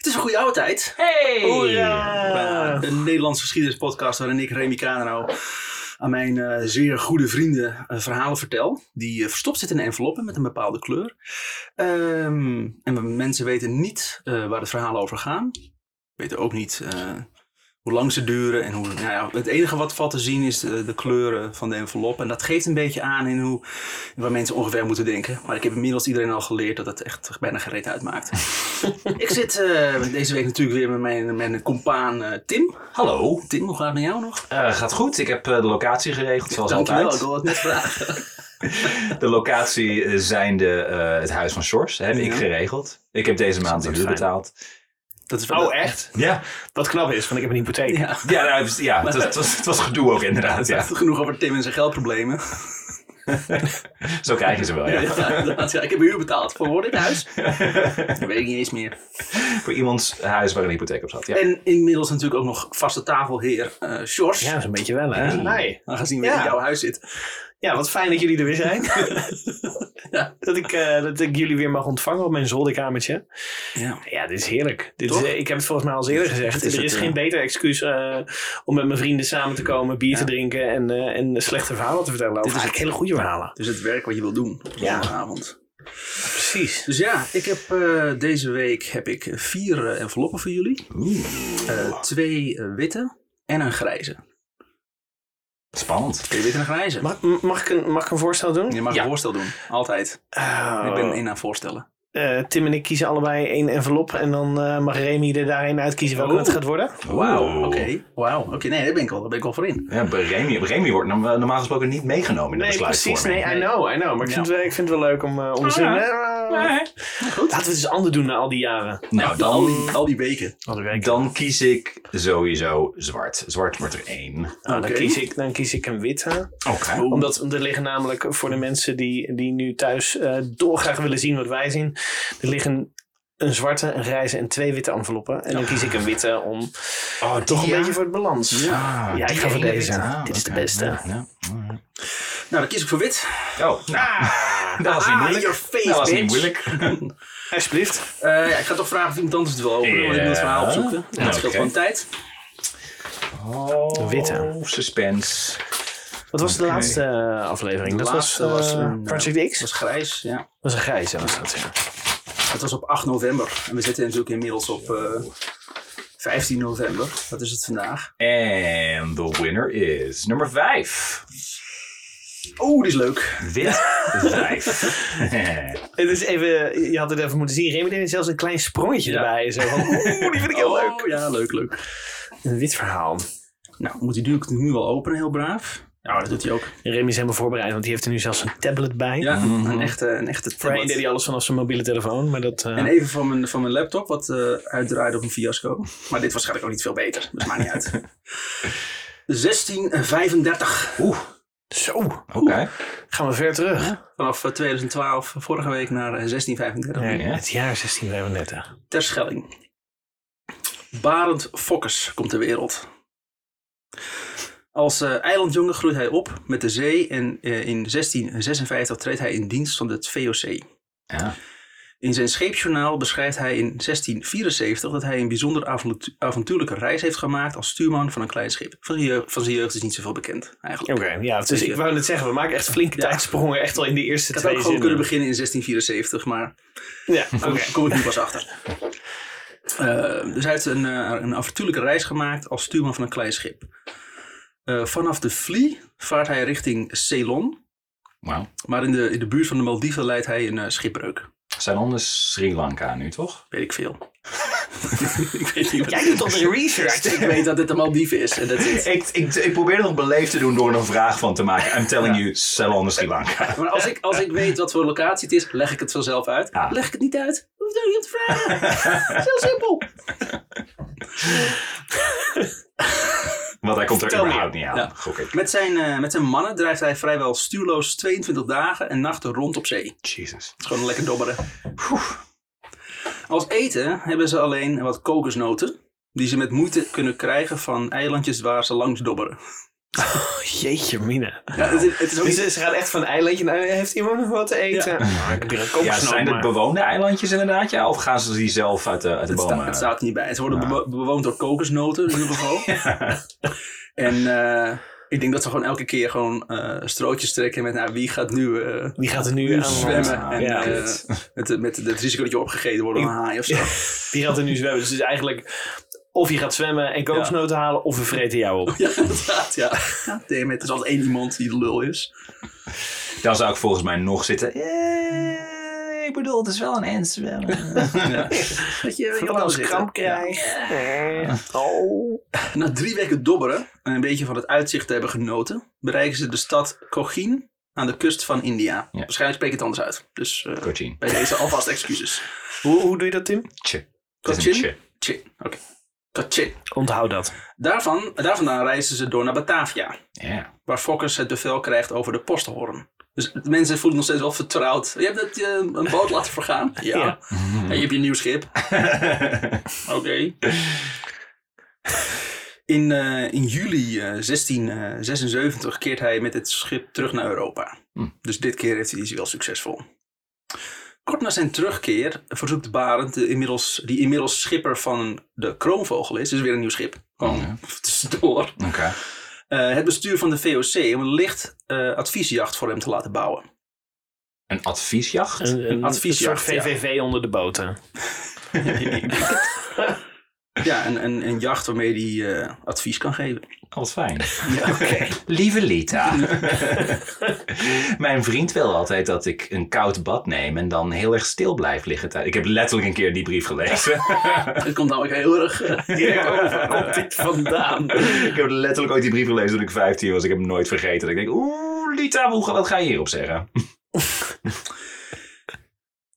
Het is een goede oude tijd. Hey! Hoera! Een Nederlandse geschiedenispodcast waarin ik, Remy Kanero, aan mijn eh, zeer goede vrienden eh, verhalen vertel. Die eh, verstopt zitten in enveloppen met een bepaalde kleur. Ehm, en mensen weten niet waar het verhalen over gaan. Weten ook niet hoe lang ze duren. En hoe, nou ja, het enige wat valt te zien is de, de kleuren van de envelop. En dat geeft een beetje aan in hoe, waar mensen ongeveer moeten denken. Maar ik heb inmiddels iedereen al geleerd dat het echt bijna gereed uitmaakt. ik zit eh, deze week natuurlijk weer met mijn, mijn compaan eh, Tim. Hallo. Tim, hoe gaat het met jou nog? Eh, gaat goed. Ik heb de locatie geregeld zoals Dankjewel, ik altijd. wil het net vragen. De locatie zijnde het huis van Sjors heb ik geregeld. Ik heb deze maand de huur betaald. Dat is wel Oh, echt? Ja, Wat knap is, want ik heb een hypotheek. Ja. ja, nou, het, was- ja het, was, het, was, het was gedoe ook inderdaad. Ja. Genoeg over Tim en zijn geldproblemen. Zo krijg je ze wel, ja. Ja, ja, ik heb huur betaald voor dit huis. Dat weet ik niet eens meer. Voor iemands huis waar een hypotheek op zat. Ja. En inmiddels natuurlijk ook nog vaste tafelheer eh Sjors. Ja, zo'n beetje wel, hè? Hey. Aangezien we in Ja. jouw huis zit. Ja, wat fijn dat jullie er weer zijn. Ja. dat, ik, eh, dat ik jullie weer mag ontvangen op mijn zolderkamertje. Ja. Ja, dit is heerlijk. Dit is, eh, ik heb het volgens mij al eerder gezegd. Is er is het, geen eh, beter excuus om met mijn vrienden samen te komen, bier te Ja. drinken en, en slechte verhalen te vertellen. Dit is eigenlijk hele goede verhalen. Dus het werk wat je wil doen op Ja. zondagavond. Precies. Dus ja, ik heb deze week heb ik vier enveloppen voor jullie. Oeh, Eh, twee witte en een grijze. Spannend. Twee witte en een grijze. Mag, mag, ik, een, mag ik een voorstel doen? Je mag Ja. een voorstel doen. Altijd. Oh. Ik ben in aan voorstellen. Eh, Tim en ik kiezen allebei één envelop en dan eh, mag Remy er daarin uitkiezen welke Oh. het gaat worden. Wauw, oké. Wauw, oké. Nee, daar ben ik al, daar ben ik al voor in. Ja, Remy, Remy wordt norm- normaal gesproken niet meegenomen in de Nee, precies. Nee, I know, I know. Maar ik, vind, het, wel- ik vind het wel leuk om, eh, om te zien. Goed. Laten we het eens anders doen na al die jaren. Nou, al, dan, die, al die weken. Al die weken. dan kies ik sowieso zwart. Zwart wordt er één. Nou, dan, kies ik, dan kies ik een witte. Oké. Omdat er liggen namelijk voor de mensen die, die nu thuis eh, dolgraag willen zien wat wij zien. Er liggen een zwarte, een grijze en twee witte enveloppen. En dan kies ik een witte om Oh, toch een ja? beetje voor het balans. Ah, Ja, ik die ga voor deze. Ah, Dit is de beste. Ja, ja. Nou, dan kies ik voor wit. Oh, nou, dat was niet Ah, moeilijk. your face, dat was niet moeilijk. Alsjeblieft. Eh, ja, ik ga toch vragen of iemand anders het wil openen, want ik wil het verhaal Ja. opzoeken. En dat scheelt gewoon tijd. Oh, Witte. suspense. Wat was de laatste eh, aflevering? De dat laatste was, was eh, een, Project Dat X? was grijs, ja. Dat was een grijze. Was dat, ja. Het was op 8 november. En we zitten natuurlijk inmiddels op eh 15 november. Dat is het vandaag. En the winner is nummer 5. Oeh, die is leuk. Wit 5. Het is even, je had het even moeten zien. Remy deed zelfs een klein sprongetje Ja. erbij. Zo van, oeh, die vind ik heel leuk. Oh, ja, leuk, leuk. Een wit verhaal. Nou, moet hij nu, nu wel openen, heel braaf. Ja, dat doet hij ook. Remy is helemaal voorbereid, want die heeft er nu zelfs een tablet bij. Ja, Mhm. een echte, een echte Voorheen tablet. deed hij alles vanaf zijn mobiele telefoon, maar dat... eh, En even van mijn, van mijn laptop, wat eh uitdraaide op een fiasco. Maar dit waarschijnlijk ook niet veel beter. Dus maakt niet uit. 1635. Oeh, Zo, oké. gaan we ver terug. Vanaf eh, 2012, vorige week naar eh, 1635. Nee, Ja. Het jaar 1635. Terschelling. Barend Fokkes komt ter wereld. Als eh, eilandjongen groeit hij op met de zee en eh, in 1656 treedt hij in dienst van het VOC. Ja. In zijn scheepsjournaal beschrijft hij in 1674 dat hij een bijzonder avontu- avontuurlijke reis heeft gemaakt als stuurman van een klein schip. Van zijn jeugd, van zijn jeugd is niet zoveel bekend eigenlijk. Oké, ja, dus ik wou net zeggen, we maken echt flinke Ja. tijdsprongen. Echt al in de eerste Ik had twee ook gewoon zinnen. kunnen beginnen in 1674, maar Ja, Kom, oké. kom ik nu pas achter. Eh, dus hij heeft een, eh, een avontuurlijke reis gemaakt als stuurman van een klein schip. Eh, vanaf de Vlie vaart hij richting Ceylon. Wauw. Maar in de, in de buurt van de Maldiven leidt hij een schipbreuk. Ceylon is Sri Lanka nu, toch? Weet ik veel. ik weet niet Jij doet toch de research? Ik weet dat dit de Maldiven is. En dat is Ik, ik, ik probeer er nog beleefd te doen door er een vraag van te maken. I'm telling you, Ceylon is Sri Lanka. Maar als ik, als ik weet wat voor locatie het is, leg ik het vanzelf uit. Leg ik het niet uit, hoef je er niet om te vragen. Het is heel simpel. Want hij komt er Vertel überhaupt niet aan, Ja. gok ik. Met zijn, eh, met zijn mannen drijft hij vrijwel stuurloos 22 dagen en nachten rond op zee. Jesus. Het is gewoon lekker dobberen. Als eten hebben ze alleen wat kokosnoten. Die ze met moeite kunnen krijgen van eilandjes waar ze langs dobberen. Jeetje, mine. Ja, het, is- het is ook Dus niet- ze gaat echt van eilandje naar, heeft iemand nog wat te eten? Ja, kokosnoot, zijn het bewoonde eilandjes inderdaad? Ja? Of gaan ze die zelf uit de, uit de het, bomen? staat, het staat er niet bij. Ze worden Ja. bewo- bewoond door kokosnoten in ieder geval. En eh, ik denk dat ze gewoon elke keer gewoon eh, strootjes trekken met nou, wie gaat nu, eh, Die gaat er nu nu aan zwemmen. Ah, en, ja. eh, met, met het risico dat je opgegeten wordt door een haai of zo. Die gaat er nu zwemmen. Dus het is eigenlijk of je gaat zwemmen en kokosnoten halen of we vreten jou op. Ja, inderdaad, ja. ja damn it. Er is altijd één iemand die de lul is. Dan zou ik volgens mij nog zitten. Ik bedoel, het is wel een end zwemmen. Ja. Dat je, wel kramp krijg. Eh, Oh. Na drie weken dobberen en een beetje van het uitzicht te hebben genoten, bereiken ze de stad Cochin aan de kust van India. Ja. Waarschijnlijk spreek ik het anders uit. Dus eh, Cochin. bij deze alvast excuses. Hoe, hoe doe je dat, Tim? Tje. Cochin? tje. Oké. Cochin. Onthoud dat. Daarvan, daarvandaan reizen ze door naar Batavia, Ja. waar Fokkers het bevel krijgt over de posthoorn. Dus de mensen voelen nog steeds wel vertrouwd. Je hebt het, eh, een boot laten vergaan? Ja. Ja. En je hebt je nieuw schip? Oké. In, eh, in juli eh, 1676 keert hij met het schip terug naar Europa. Hm. Dus dit keer heeft hij, is hij wel succesvol. Kort na zijn terugkeer verzoekt Barend, de inmiddels, die inmiddels schipper van de Kroonvogel is, dus weer een nieuw schip, gewoon Ja. tussendoor, Oké. Eh, het bestuur van de VOC om een licht eh, adviesjacht voor hem te laten bouwen. Een adviesjacht? Een, een, adviesjacht, een soort VVV onder de boten. Ja, een, een, een jacht waarmee hij eh, advies kan geven. Oh, wat fijn. Ja. Lieve Lita. Mijn vriend wil altijd dat ik een koud bad neem en dan heel erg stil blijf liggen. Ik heb letterlijk een keer die brief gelezen. Het komt namelijk heel erg eh, direct over. Waar komt dit vandaan? ik heb letterlijk ooit die brief gelezen toen ik 15 was. Ik heb hem nooit vergeten. Ik denk, oeh, Lita, hoe, wat ga je hierop zeggen?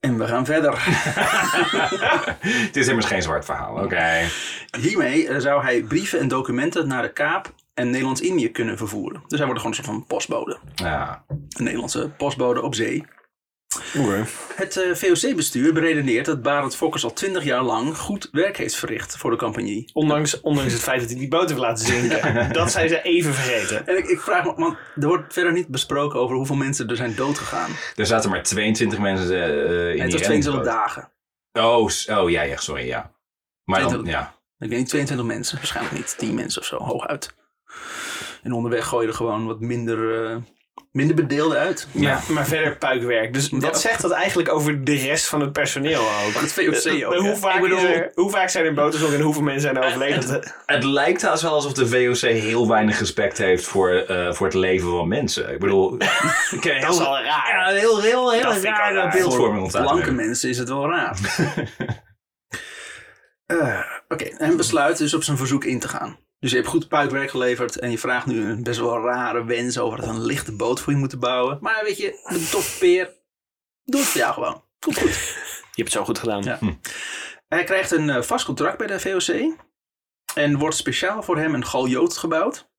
En we gaan verder. Het is immers geen zwart verhaal, oké. Hiermee eh, zou hij brieven en documenten naar de Kaap en Nederlands-Indië kunnen vervoeren. Dus hij wordt gewoon een soort van postbode. Ja. Een Nederlandse postbode op zee. Het eh, VOC-bestuur beredeneert dat Barend Fokkers al twintig jaar lang goed werk heeft verricht voor de compagnie. Ondanks, ondanks het feit dat hij die boot heeft laten zinken. Dat zijn ze even vergeten. En ik, ik vraag me, want er wordt verder niet besproken over hoeveel mensen er zijn doodgegaan. Er zaten maar 22 mensen eh, in En het die was 22 reddingsboot. dagen. Oh, oh ja, ja, sorry, ja. Maar dan, 22. ja. Ik weet niet, 22 mensen. Waarschijnlijk niet 10 mensen of zo, hooguit. En onderweg gooi je er gewoon wat minder, eh, minder bedeelden uit. Ja, maar verder puikwerk. Dus wat zegt dat eigenlijk over de rest van het personeel ook? Het VOC ook. hoe, vaak bedoel, is er, hoe vaak zijn er boten en hoeveel mensen zijn er overleden? Het lijkt haast wel alsof de VOC heel weinig respect heeft voor, eh, voor het leven van mensen. Ik bedoel, Dat is heel, al raar. ja, heel, heel, heel Dat rare raar. beeldvorming voor ontstaat. blanke mensen is het wel raar. Eh, Oké, en besluit dus op zijn verzoek in te gaan. Dus je hebt goed puikwerk geleverd en je vraagt nu een best wel rare wens over dat we een lichte boot voor je moeten bouwen. Maar weet je, een tof peer, doe het voor jou gewoon. Komt goed. Je hebt het zo goed gedaan. Ja. Hij krijgt een eh, vast contract bij de VOC en wordt speciaal voor hem een galjoot gebouwd.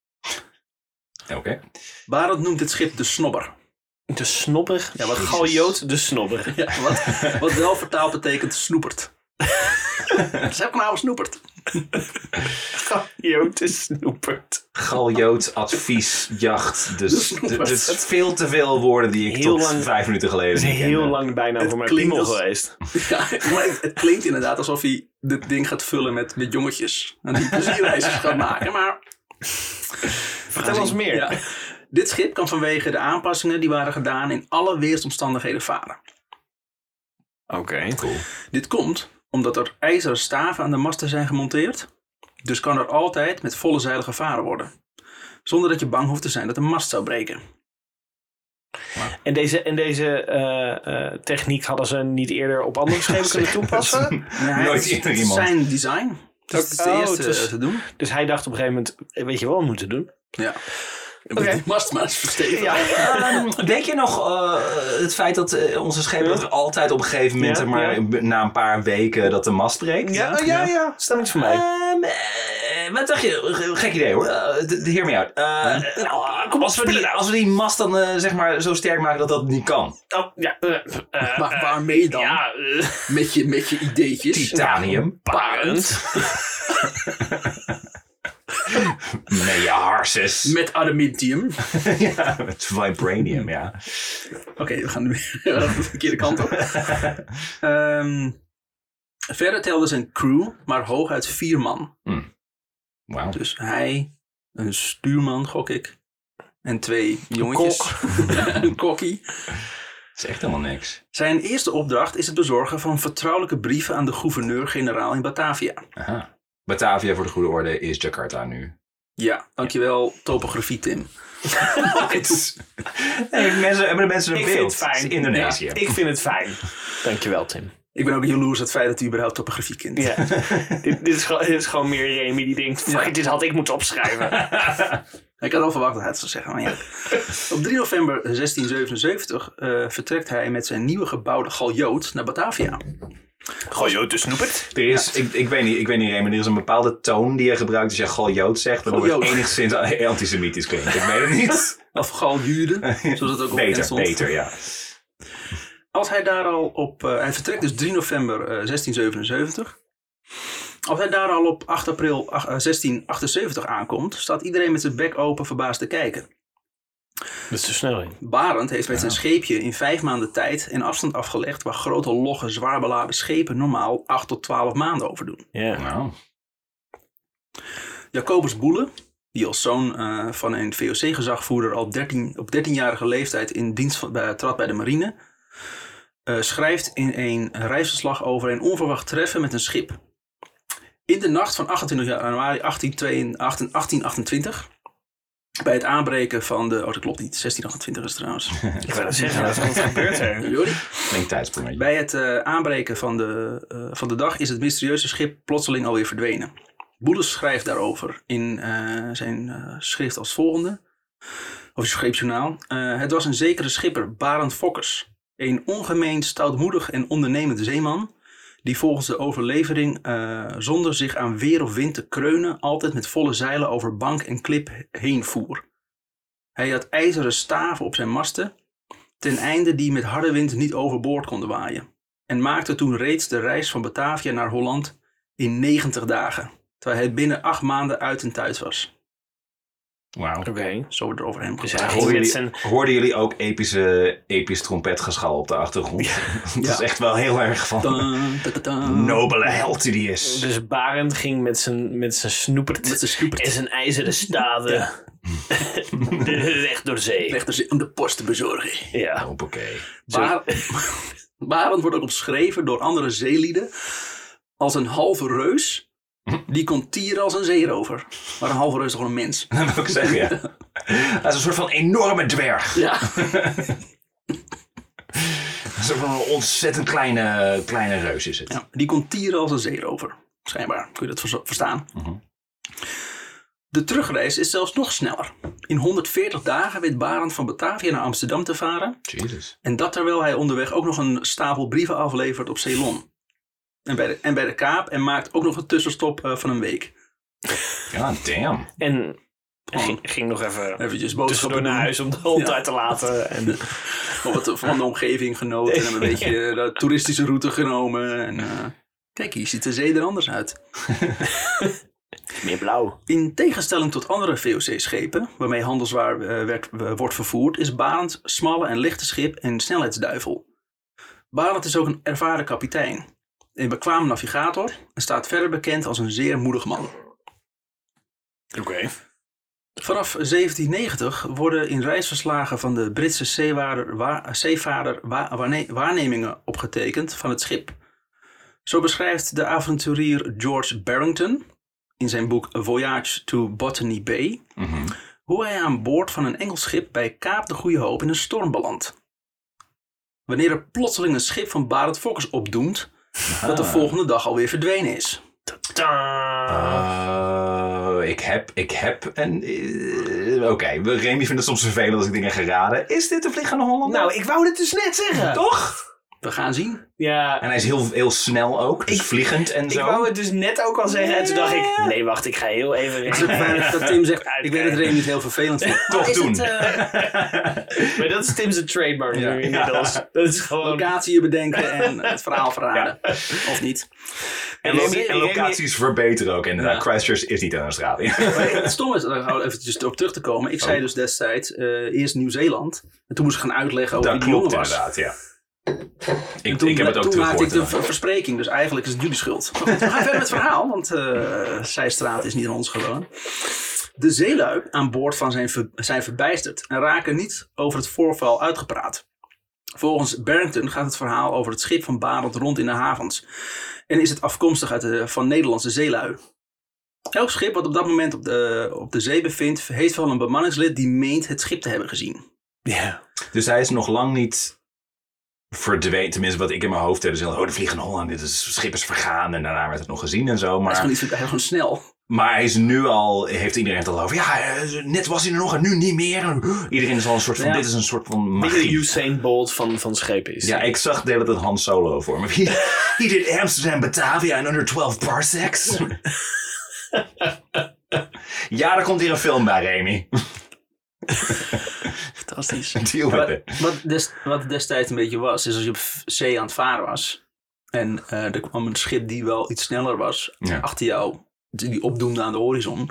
Oké. Barend noemt dit schip de Snobber. De snobber. Ja, wat- Galjoot de snobber. Ja, wat, wat wel vertaald betekent snoepert. Ze hebben naam snoepert. Galjoot de snoepert. Galjoot, advies, jacht. Dus het is veel te veel woorden die ik Heel tot lang- vijf minuten geleden Dat is heel kende. lang bijna Het voor mijn piemel als- geweest. Ja, maar het, het klinkt inderdaad alsof hij dit ding gaat vullen met, met jongetjes. En die plezierreisjes gaat maken. Maar Vertel ons meer. Ja. Dit schip kan vanwege de aanpassingen die waren gedaan in alle weersomstandigheden varen. Oké. Cool. Dit komt omdat er ijzeren staven aan de masten zijn gemonteerd. Dus kan er altijd met volle zeilen gevaren worden. Zonder dat je bang hoeft te zijn dat de mast zou breken. En deze, en deze eh, eh, techniek hadden ze niet eerder op andere schepen kunnen toepassen? Nooit het is- eerder het iemand. zijn design. Dus het is de Oh, eerste het is- te doen. Dus hij dacht op een gegeven moment, eh, weet je wel wat we moeten doen? Ja. Oké. Die mast maar eens verstevigen. Ja. Ehm, denk je nog eh, het feit dat eh, onze schepen dat er altijd op een gegeven moment, Ja, maar, ja. na een paar weken, dat de mast breekt? Ja, oh, ja, ja. Stel niks voor mij. Eh, wat dacht je? Gek idee hoor. Uh, de hear me. Eh, eh, als, we die, als we die mast dan zeg maar zo sterk maken dat dat niet kan. Oh, ja. Maar waarmee dan? Ja, Met, je, met je ideetjes. Titanium. parend. Harses. Met adamantium. ja, met vibranium, ja. Oké, we gaan nu weer de verkeerde kant op. Ehm, verder telde zijn crew maar hooguit vier man. Wauw. Dus hij, een stuurman, gok ik. En twee jongetjes. een kokkie. Dat is echt helemaal niks. Zijn eerste opdracht is het bezorgen van vertrouwelijke brieven aan de gouverneur-generaal in Batavia. Aha. Batavia voor de goede orde is Jakarta nu. Ja, dankjewel topografie Tim. Nee, mensen, hebben de mensen een Ik beeld? vind het fijn. Indonesië. Ik vind het fijn. Dankjewel, Tim. Ik ben ook jaloers op het feit dat u überhaupt topografie kent. Ja. dit, dit, is gewoon, dit is gewoon meer Remy die denkt: fuck, Ja. dit had ik moeten opschrijven. Ik had al verwacht dat hij het zou zeggen. Maar ja. Op 3 november 1677 eh, vertrekt hij met zijn nieuwe gebouwde galjoot naar Batavia. De snoepert. Er is, ik, ik weet niet, ik weet niet, Raymond, er is een bepaalde toon die je gebruikt als je galjoot zegt, waardoor het enigszins antisemitisch klinkt. Ik weet het niet. Of galjude, zoals het ook op beter, stond. beter, ja. Als hij daar al op... eh, hij vertrekt dus 3 november eh, 1677. Als hij daar al op 8 april ach- eh, 1678 aankomt, staat iedereen met zijn bek open verbaasd te kijken. Dat is te snel in. Barend heeft met zijn scheepje in vijf maanden tijd een afstand afgelegd waar grote logge zwaar beladen schepen normaal 8 tot 12 maanden over doen. Ja. Nou, Jacobus Boele, die als zoon eh, van een VOC-gezagvoerder al 13, op 13-jarige leeftijd in dienst van, bij, trad bij de marine, eh, schrijft in een reisverslag over een onverwacht treffen met een schip. In de nacht van 28 januari 1822 1828, bij het aanbreken van de... Oh, dat klopt niet. 1628 is het trouwens. Ik wil zeggen, wat wat gebeurt er? Sorry. klinkt tijdsprongetje. Bij het eh, aanbreken van de, eh, van de dag is het mysterieuze schip plotseling alweer verdwenen. Boeles schrijft daarover in eh, zijn eh, schrift als volgende, of zijn scheepsjournaal. Eh, het was een zekere schipper, Barend Fokkers, een ongemeen stoutmoedig en ondernemend zeeman, die volgens de overlevering eh, zonder zich aan weer of wind te kreunen altijd met volle zeilen over bank en klip heen voer. Hij had ijzeren staven op zijn masten, ten einde die met harde wind niet overboord konden waaien. En maakte toen reeds de reis van Batavia naar Holland in 90 dagen, terwijl hij binnen acht maanden uit en thuis was. Wauw. Oké. Zo wordt er over hem Dus Hoorden jullie, hoorden jullie ook epische, episch trompetgeschal op de achtergrond? Dat is echt wel heel erg van Dun, dun, dun, dun. nobele held die die is. Dus Barend ging met zijn, met zijn snoepert Met zijn snoepert. en zijn ijzeren staven de weg door zee. Om de post te bezorgen. Ja. Hoppakee. Bar Barend wordt ook omschreven door andere zeelieden als een halve reus. Die kon tieren als een zeerover. Maar een halve reus is toch gewoon een mens? Dat wil ik zeggen, ja. Dat is een soort van enorme dwerg. Ja. Een soort van een ontzettend kleine, kleine reus is het. ja. Die kon tieren als een zeerover. Schijnbaar. Kun je dat verstaan? Mhm. De terugreis is zelfs nog sneller. In 140 dagen weet Barend van Batavia naar Amsterdam te varen. Jesus. En dat terwijl hij onderweg ook nog een stapel brieven aflevert op Ceylon. En bij de, en bij de Kaap en maakt ook nog een tussenstop eh, van een week. Ja, damn. En ging, ging nog even Eventjes boodschappen naar huis om de hond Ja. uit te laten. En, Nog wat van de omgeving genoten. En een beetje de toeristische route genomen. En, eh, kijk, hier ziet de zee er anders uit. meer blauw. In tegenstelling tot andere VOC-schepen, waarmee handelswaar eh, werd, eh, wordt vervoerd, is Barend smalle en lichte schip en snelheidsduivel. Barend is ook een ervaren kapitein, een bekwaam navigator en staat verder bekend als een zeer moedig man. Oké. Vanaf 1790 worden in reisverslagen van de Britse zeewaarder, wa- zeevaarder wa- waarne- waarnemingen opgetekend van het schip. Zo beschrijft de avonturier George Barrington in zijn boek A Voyage to Botany Bay Mhm. hoe hij aan boord van een Engels schip bij Kaap de Goede Hoop in een storm belandt. Wanneer er plotseling een schip van Barend Fokkers opdoemt, dat de volgende dag alweer verdwenen is. Oh, ik heb, ik heb een... eh, Oké, Remy vindt het soms vervelend als ik dingen ga raden. Is dit de Vliegende Hollander? Nou, ik wou dit dus net zeggen. toch? We gaan zien. Ja, En hij is heel, heel snel ook, dus Ik- vliegend en ik zo. wou het dus net ook al zeggen. En toen dacht ik, nee wacht, ik ga heel even... Het is ook fijn dat Tim zegt, ik weet dat Remy het heel vervelend vindt. Toch Is doen. het, eh, Maar dat is Tim's trademark Ja. nu inmiddels. Dat is gewoon... locatie bedenken en het verhaal verraden. Of niet. En, Remy- Remy- locaties verbeteren ook inderdaad. Ja. Christchurch is niet in Australië. Maar het stomme is, daar we eventjes op terug te komen. Ik zei Oh. dus destijds eh, eerst Nieuw-Zeeland. En toen moest ik gaan uitleggen over dat wie die klopt jongen was. inderdaad, ja. Ik, En toen, ik heb het ook toen maakte ik de ver- verspreking, dus eigenlijk is het jullie schuld. Maar goed, we gaan verder met het verhaal, want eh Zijstraat is niet aan ons gewoon. De zeelui aan boord van zijn, ver- zijn verbijsterd en raken niet over het voorval uitgepraat. Volgens Barrington gaat het verhaal over het schip van Barend rond in de havens. En is het afkomstig uit de, van Nederlandse zeelui. Elk schip wat op dat moment op de, op de zee bevindt, heeft wel een bemanningslid die meent het schip te hebben gezien. Ja. Dus hij is nog lang niet verdwenen. Tenminste, wat ik in mijn hoofd heb. is heel, oh, de vliegen Holland. Dit is schip is vergaan. En daarna werd het nog gezien en zo. Hij is Maar, gewoon, iets, hij is gewoon snel. maar hij is nu al... Heeft iedereen het al over. Ja, eh, net was hij er nog en nu niet meer. En, iedereen is al een soort van... Ja. Dit is een soort van magie. Usain Bolt van, van schepen is? Ja, ik zag de hele tijd Han Solo voor me. He, he did Amsterdam, Batavia in under 12 parsecs. ja, daar komt hier een film bij, Remy. Fantastisch. Deal with Wat, it. wat, des, wat destijds een beetje was, is als je op zee aan het varen was. En eh, er kwam een schip die wel iets sneller was Ja. achter jou. Die opdoemde aan de horizon.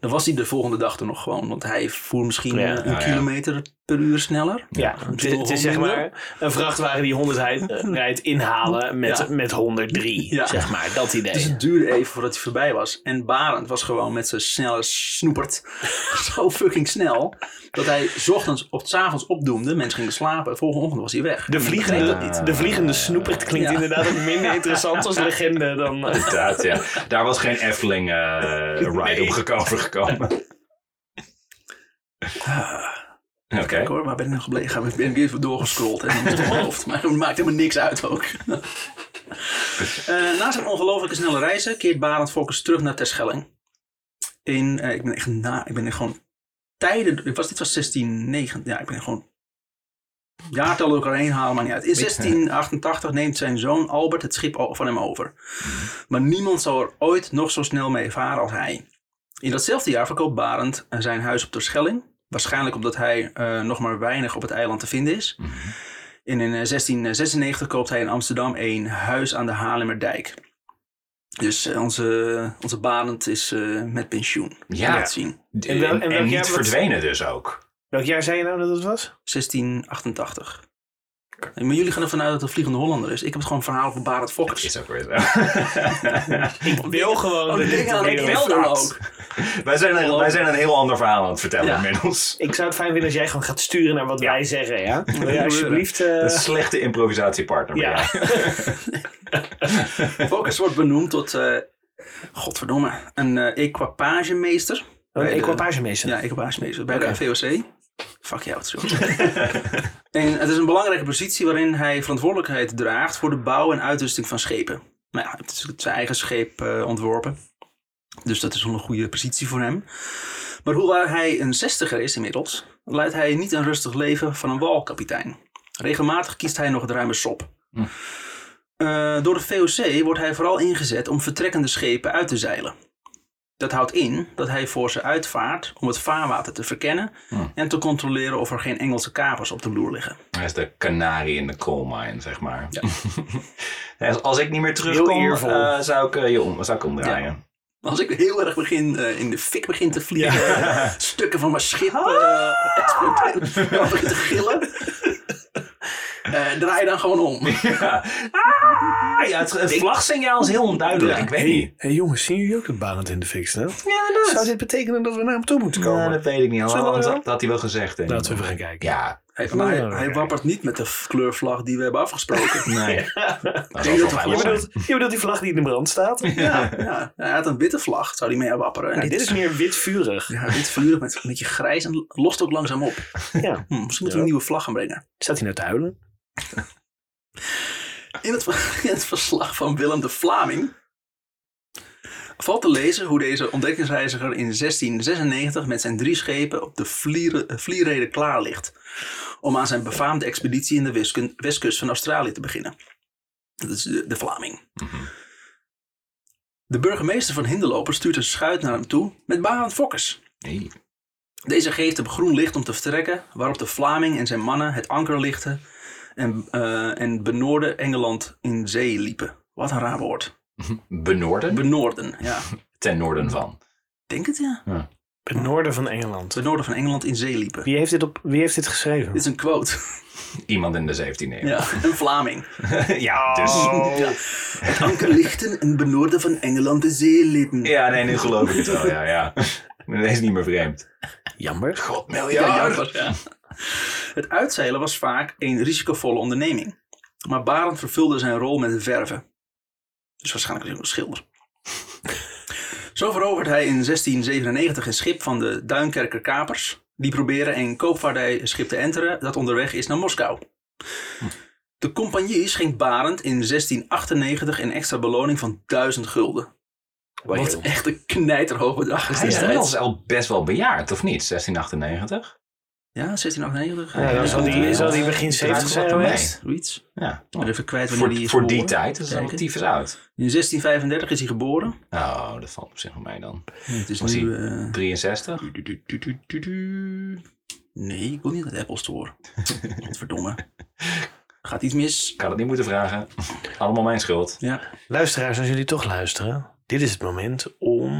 Dan was hij de volgende dag er nog gewoon. Want hij voer misschien Ja. eh, een Ja, ja. kilometer per uur sneller. Ja, het, is- het is zeg maar een vrachtwagen die 100 rijdt, rijdt inhalen met, Ja. met 103, Ja. zeg maar. Dat idee. Dus het duurde even voordat hij voorbij was. En Barend was gewoon met zijn snelle snoepert zo fucking snel. Dat hij 's ochtends of 's avonds opdoemde. Mensen gingen slapen. Volgende ochtend was hij weg. de, vliegende, dat niet. de vliegende snoepert klinkt Ja. inderdaad ook minder interessant als legende dan... eh, Inderdaad, ja. Daar was geen Efteling eh, ride Nee. op gekomen. Oké. Kijk hoor, waar ben ik nou gebleven? Ik ben even doorgescrolld en mijn hoofd. Maar het maakt helemaal niks uit ook. Eh, na zijn ongelooflijke snelle reizen keert Barend Fokkers terug naar Terschelling. In, eh, ik ben echt na, ik ben echt gewoon tijden, ik was, dit was 1690, ja, ik ben gewoon jaartallen door elkaar heen halen, maar niet uit. In 1688 neemt zijn zoon Albert het schip van hem over. Maar niemand zal er ooit nog zo snel mee varen als hij. In datzelfde jaar verkoopt Barend eh, zijn huis op Terschelling. Waarschijnlijk omdat hij eh, nog maar weinig op het eiland te vinden is. En in eh, 1696 koopt hij in Amsterdam een huis aan de Haarlemmerdijk. Dus eh, onze, onze Barend is eh, met pensioen. Ja. Dat zien. En, En wel- en niet verdwenen dus ook. Welk jaar zei je nou dat het was? 1688. Maar jullie gaan ervan uit dat het een Vliegende Hollander is. Ik heb het gewoon verhaal van Barend Fokkers. Is ook weer zo. Ik wil gewoon... Oh, aan ik wel dan fact. ook. wij, zijn een, wij zijn een heel ander verhaal aan het vertellen Ja. inmiddels. Ik zou het fijn vinden als jij gewoon gaat sturen naar wat wij zeggen, ja? Wil je alsjeblieft... eh, Een slechte improvisatiepartner ben ja. jij. Fokkers wordt benoemd tot, eh godverdomme, een eh, equipagemeester. Een equipagemeester. Ja, equipagemeester bij de VOC. Fuck jou, het. En het is een belangrijke positie waarin hij verantwoordelijkheid draagt voor de bouw en uitrusting van schepen. Nou ja, het is zijn eigen scheep eh, ontworpen. Dus dat is wel een goede positie voor hem. Maar hoewel hij een zestiger is inmiddels, leidt hij niet een rustig leven van een walkapitein. Regelmatig kiest hij nog het ruime sop. Hm. Eh, door de VOC wordt hij vooral ingezet om vertrekkende schepen uit te zeilen. Dat houdt in dat hij voor ze uitvaart om het vaarwater te verkennen Hm. en te controleren of er geen Engelse kapers op de loer liggen. Hij is de kanarie in de coal mine, zeg maar. Ja. Als- ik niet meer terugkom, eh, zou, ik, eh, je om, zou ik omdraaien. Als ik heel erg begin eh, in de fik begin te vliegen, stukken van mijn schip uh, exploderen, dan begin te gillen, draai je dan gewoon om. Ja, Ja het, het vlagsignaal is heel onduidelijk. Ja. Ik weet niet. Hey jongens, zien jullie ook dat Barend in de fik staat? Ja, Zou dit betekenen dat we naar hem toe moeten komen? Ja, dat weet ik niet. Wel? dat had hij wel gezegd. denk. Laten we even gaan kijken. Ja, Hij, maar hij, hij wappert niet met de kleurvlag die we hebben afgesproken. nee. Dat dat Je bedoelt, je bedoelt die vlag die in de brand staat? Ja, ja, hij had een witte vlag, zou die mee wapperen. En dit is meer witvurig. ja, wit vurig met een beetje grijs en lost ook langzaam op. Ja. Hm, misschien moeten we Ja. een nieuwe vlag gaan brengen. Staat hij nou te huilen? In het, in het verslag van Willem de Vlaming valt te lezen hoe deze ontdekkingsreiziger in 1696 met zijn drie schepen op de eh, vlierrede klaar ligt. om aan zijn befaamde expeditie in de westkust van Australië te beginnen. Dat is de, de Vlaming. De burgemeester van Hinderloper stuurt een schuit naar hem toe met Barend Fokkers. Deze geeft hem groen licht om te vertrekken, waarop de Vlaming en zijn mannen het anker lichten en, eh, en benoorden Engeland in zee liepen. Wat een raar woord. Benoorden? Benoorden, ja. Ten noorden van. Denk het ja. Het noorden van Engeland. Benoorden van Engeland in zee liepen. Wie heeft dit, op, wie heeft dit geschreven? Dit is een quote. Iemand in de 17e eeuw. Ja, een Vlaming. ja, dus... Ja. Het anker lichten en benoorden van Engeland in zee liepen. Ja, nee, nu geloof ik het wel. Ja, ja. Dat is niet meer vreemd. Jammer. God, Ja, jammer, ja. Het uitzeilen was vaak een risicovolle onderneming. Maar Barend vervulde zijn rol met verven. Dus waarschijnlijk een schilder. Zo verovert hij in 1697 een schip van de Duinkerker kapers. Die proberen een koopvaardijschip te enteren dat onderweg is naar Moskou. De compagnie schenkt Barend in 1698 een extra beloning van 1000 gulden. Wat echt een knijterhoog bedrag is Hij is al best wel bejaard, of niet? 1698? Ja, 1698. Ja, dan zal die, zal die begin 70 zijn geweest. Zoiets. Ja. Ik ben even kwijt wanneer Voor, die is voor die geboren. tijd is al Kijken. tyfus oud. In 1635 is hij geboren. Oh, dat valt op zich wel mee dan. Het is Was nu... hij eh, 63? du- du- du- du- du- du. Nee, ik wil niet naar de Apple Store. Verdomme. Gaat iets mis? Ik had het niet moeten vragen. Allemaal mijn schuld. Ja. Luisteraars, als jullie toch luisteren. Dit is het moment om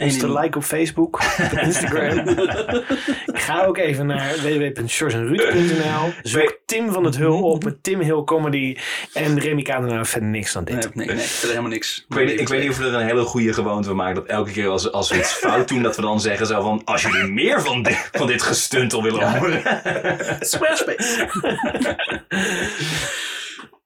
ons Eén te liken op Facebook, op Instagram. Ga ook even naar www.sjorsenruud.nl. Zoek Tim van het Hul op met Tim Hill Comedy. En Remy Kadenaar verder niks dan dit. Nee, nee, nee, verder helemaal niks. Ik weet, ik weet niet of we er een hele goede gewoonte van maken. Dat elke keer als, als we iets fout doen, dat we dan zeggen zo van... Als jullie meer van dit, van dit gestuntel willen horen. Squarespace.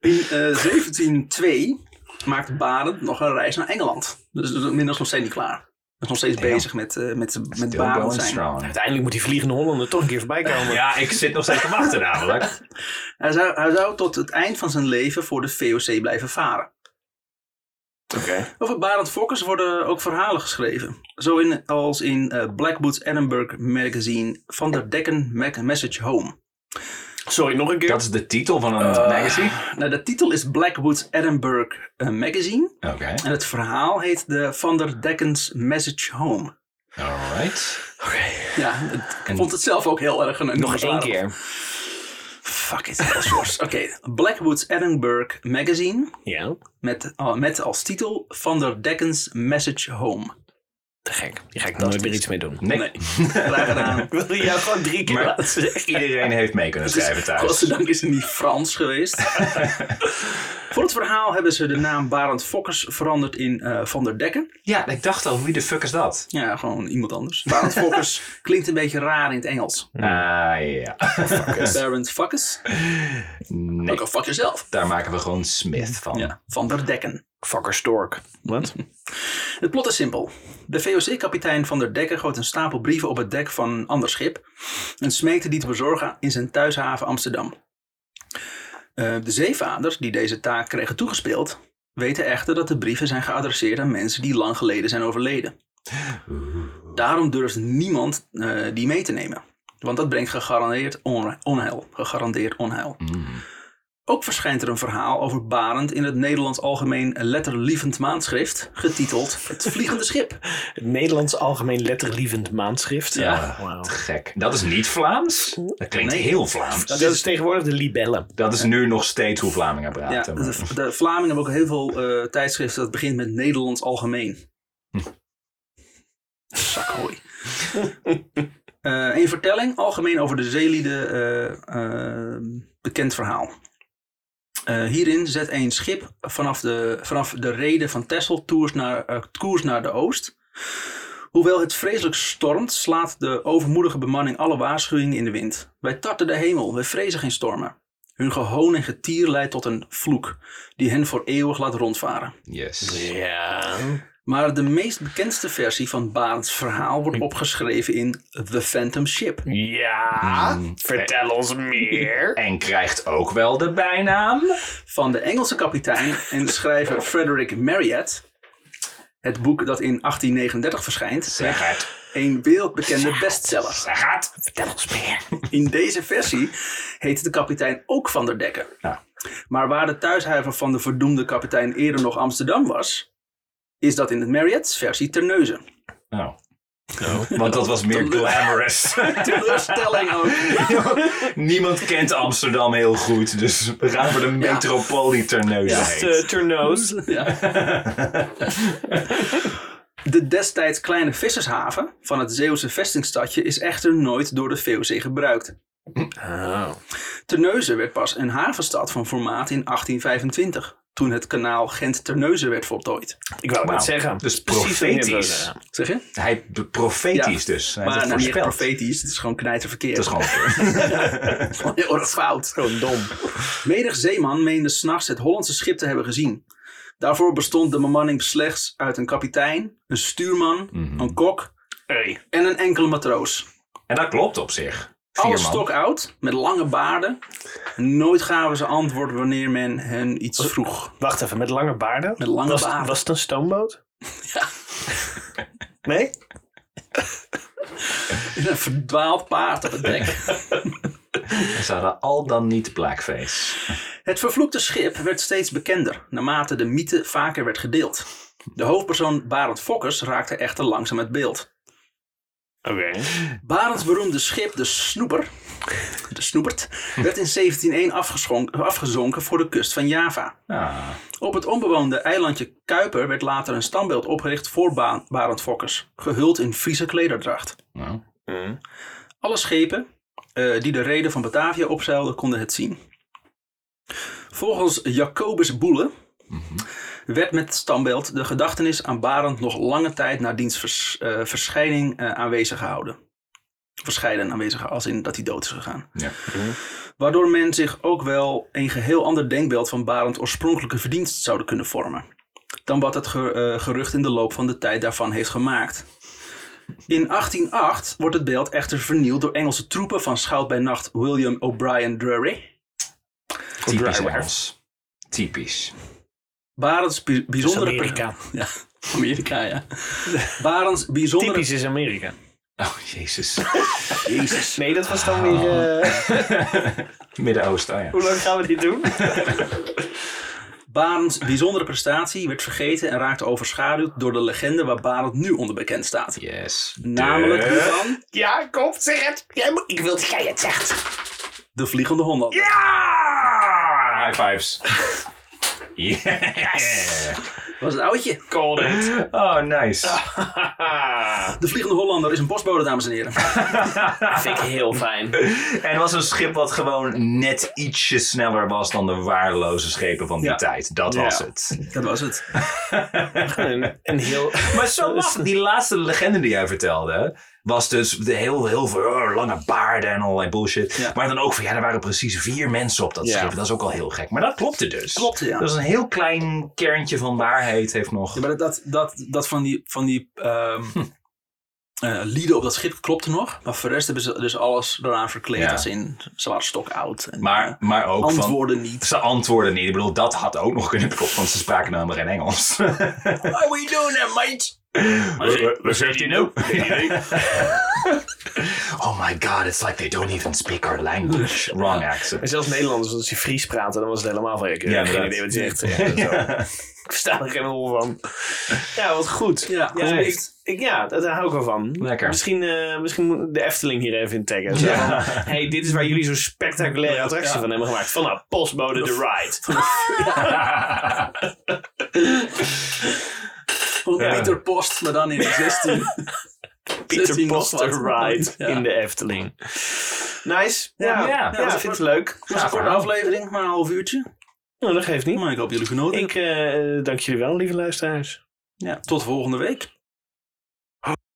In 1702 maakt Barend nog een reis naar Engeland. Dus dat is inmiddels nog steeds niet klaar. Is nog steeds bezig met, eh met, met zijn. strong. Uiteindelijk moet die vliegende Hollander toch een keer voorbij komen. Ja, ik zit nog steeds te wachten namelijk. Hij zou, hij zou tot het eind van zijn leven voor de VOC blijven varen. Oké. Over Barend Fokkers worden ook verhalen geschreven. Zo in, als in eh, Blackwood's Edinburgh magazine Van der Decken Mac- Message Home. Sorry, nog een keer. Dat is de titel van een Eh, magazine? Nou, de titel is Blackwood's Edinburgh eh, Magazine. Oké, En het verhaal heet de Van der Decken's Message Home. alright. Ja, het- ik vond het zelf ook heel erg een nog één keer. Fuck it. Oké, Blackwood's Edinburgh Magazine. Ja, Met, uh, met als titel Van der Decken's Message Home. Te gek. Die ga ik nooit meer iets mee doen. Nee. Nee, graag gedaan. Ik wilde jou gewoon drie keer Maar- laten zeggen. Iedereen heeft mee kunnen schrijven thuis. Godzijdank is het niet Frans geweest. Voor het verhaal hebben ze de naam Barend Fokkers veranderd in eh, Van der Dekken. Ja, ik dacht al, wie de fuck is dat? Ja, gewoon iemand anders. Barend Fokkers klinkt een beetje raar in het Engels. Ah, ja. Barend Fokkers. Nee, Ook al fuck jezelf. daar maken we gewoon Smith van. Ja, Van der Dekken. Fucker Stork. Wat? Het plot is simpel. De VOC-kapitein Van der Dekken gooit een stapel brieven op het dek van een ander schip en smeekte die te bezorgen in zijn thuishaven Amsterdam. Eh, de zeevaders die deze taak kregen toegespeeld, weten echter dat de brieven zijn geadresseerd aan mensen die lang geleden zijn overleden. Daarom durft niemand eh, die mee te nemen, want dat brengt gegarandeerd onheil. Gegarandeerd onheil. Mm. Ook verschijnt er een verhaal over Barend in het Nederlands Algemeen Letterlievend Maandschrift, getiteld Het Vliegende Schip. Het Nederlands Algemeen Letterlievend Maandschrift. Ja. Te gek. Dat is niet Vlaams. Dat klinkt Nee. heel Vlaams. Dat is tegenwoordig de libellen. Dat is nu nog steeds hoe Vlamingen Ja, praten. maar- de, de Vlamingen hebben ook heel veel eh, tijdschriften dat begint met Nederlands Algemeen. Zakhooi. Eh een vertelling, algemeen over de zeelieden, eh, eh, bekend verhaal. Eh, hierin zet een schip vanaf de, vanaf de reden van Texel toers naar, eh, koers naar de oost. Hoewel het vreselijk stormt, slaat de overmoedige bemanning alle waarschuwingen in de wind. Wij tarten de hemel, wij vrezen geen stormen. Hun gehoon en getier leidt tot een vloek, die hen voor eeuwig laat rondvaren. Yes. Ja. Maar de meest bekendste versie van Barends verhaal wordt opgeschreven in The Phantom Ship. Ja. Mm. Vertel ons meer. En krijgt ook wel de bijnaam. Van de Engelse kapitein en schrijver Frederick Marryat. Het boek dat in 1839 verschijnt, Zeg het. een wereldbekende bestseller. Zeg het. Vertel ons meer. In deze versie heet de kapitein ook Van der Dekken. Ja. Maar waar de thuishaven van de verdoemde kapitein eerder nog Amsterdam was, is dat in het Marriott's versie Terneuzen. Oh. Want dat was meer glamorous. Teleurstelling ook. Niemand kent Amsterdam heel goed, dus we gaan voor de metropolie Terneuzen Ja, heet. Uh, Turnoos. Ja. De destijds kleine vissershaven van het Zeeuwse vestingstadje is echter nooit door de VOC gebruikt. Oh. Terneuzen werd pas een havenstad van formaat in 1825, toen het kanaal Gent-Terneuzen werd voltooid. Ik wou Wauw. net zeggen. Dus profetisch. Zeg je? Hij profetisch Ja. dus. Hij maar het nou, niet profetisch, het is gewoon knijterverkeerd. Dat is gewoon Gewoon heel erg fout. Gewoon dom. Menig zeeman meende s'nachts het Hollandse schip te hebben gezien. Daarvoor bestond de bemanning slechts uit een kapitein, een stuurman, Mhm. een kok Hey. en een enkele matroos. En dat klopt op zich. Vier Alles man. stok oud, met lange baarden. Nooit gaven ze antwoord wanneer men hen iets vroeg. Wacht even, met lange baarden? Met lange was, baarden. Was het een stoomboot? Ja. Nee? Een verdwaald paard op het dek. En ze hadden al dan niet blackface. Het vervloekte schip werd steeds bekender, naarmate de mythe vaker werd gedeeld. De hoofdpersoon Barend Fokkers raakte echter langzaam het beeld. Oké. Barends beroemde schip, de Snoeper, de Snoepert, werd in 1701 afgeschonk- afgezonken voor de kust van Java. Ah, Op het onbewoonde eilandje Kuiper werd later een standbeeld opgericht voor Ba- Barend Fokkers, gehuld in Friese klederdracht. nou. Hm. Alle schepen eh, die de reden van Batavia opzeilden konden het zien. Volgens Jacobus Boele werd met standbeeld de gedachtenis aan Barend nog lange tijd na diens vers- eh, verschijning eh, aanwezig gehouden. Verscheiden aanwezig als in dat hij dood is gegaan. Ja. Waardoor men zich ook wel een geheel ander denkbeeld van Barend oorspronkelijke verdienst zouden kunnen vormen. Dan wat het eh, gerucht in de loop van de tijd daarvan heeft gemaakt. In 1808 wordt het beeld echter vernield door Engelse troepen van schout bij nacht William O'Brien Drury. Typisch. Typisch. Barends bi- Dat is bijzondere... Amerika. Ja, Amerika, ja. Barends bijzondere... Typisch is Amerika. Oh, jezus. Jezus. Nee, dat was dan weer... eh, Midden-Oosten, oh ja. hoe lang gaan we dit doen? Barends bijzondere prestatie werd vergeten en raakte overschaduwd door de legende waar Barend nu onder bekend staat. Yes. Namelijk die De... van Ja, kom, zeg het. Jij moet, ik wil dat jij het zegt. de Vliegende Hollander. Ja! High fives. Yes. Dat was het oudje. Called it. Oh, nice. De Vliegende Hollander is een postbode, dames en heren. vind ik heel fijn. En het was een schip wat gewoon net ietsje sneller was dan de waardeloze schepen van die Ja. tijd. Dat Ja. was het. Dat was het. Een, een heel... Maar zo mag die laatste legende die jij vertelde, was dus de heel, heel veel oh, lange baarden en allerlei bullshit. Ja. Maar dan ook van ja, er waren precies vier mensen op dat Ja. schip. Dat is ook al heel gek. Maar dat klopte dus. Klopt, ja. Dat is een heel klein kerntje van waarheid heeft nog. Ja, maar dat, dat, dat van die, van die ehm, eh, lieden op dat schip klopte nog. Maar voor de rest hebben ze dus alles eraan verkleed. Als in, ze waren stok oud. En, Maar, maar ook eh, van... antwoorden niet. Ze antwoorden niet. Ik bedoel, dat had ook nog kunnen kloppen, want ze spraken namelijk geen Engels. What are we doing there, mate? Wat zegt hij nou? oh my god, it's like they don't even speak our language. Wrong accent. zelfs Nederlanders, als je Fries praten, dan was het helemaal van... Ik heb Ja, geen idee wat je zegt. Ja, zo. Ik versta er geen hol van. Ja, wat goed. Ja, ik, ik, ja daar hou ik wel van. Lekker. Misschien, eh, misschien moet de Efteling hier even in taggen. Zo Ja. van, hey, dit is waar jullie zo'n spectaculaire attractie Ja. van hebben gemaakt. Vanaf Postbode The Ride. Gewoon Ja. Pieter Post, maar dan in de 16. Peter 16 nog Post The wat. Ride Ja. in de Efteling. Nice. Ja, Ja, ja, ja, ja, dat ik vind het leuk. Was een korte aflevering, maar een half uurtje. Nou, dat geeft niet. Maar ik hoop jullie genoten. Ik eh, dank jullie wel, lieve luisteraars. Ja, tot volgende week.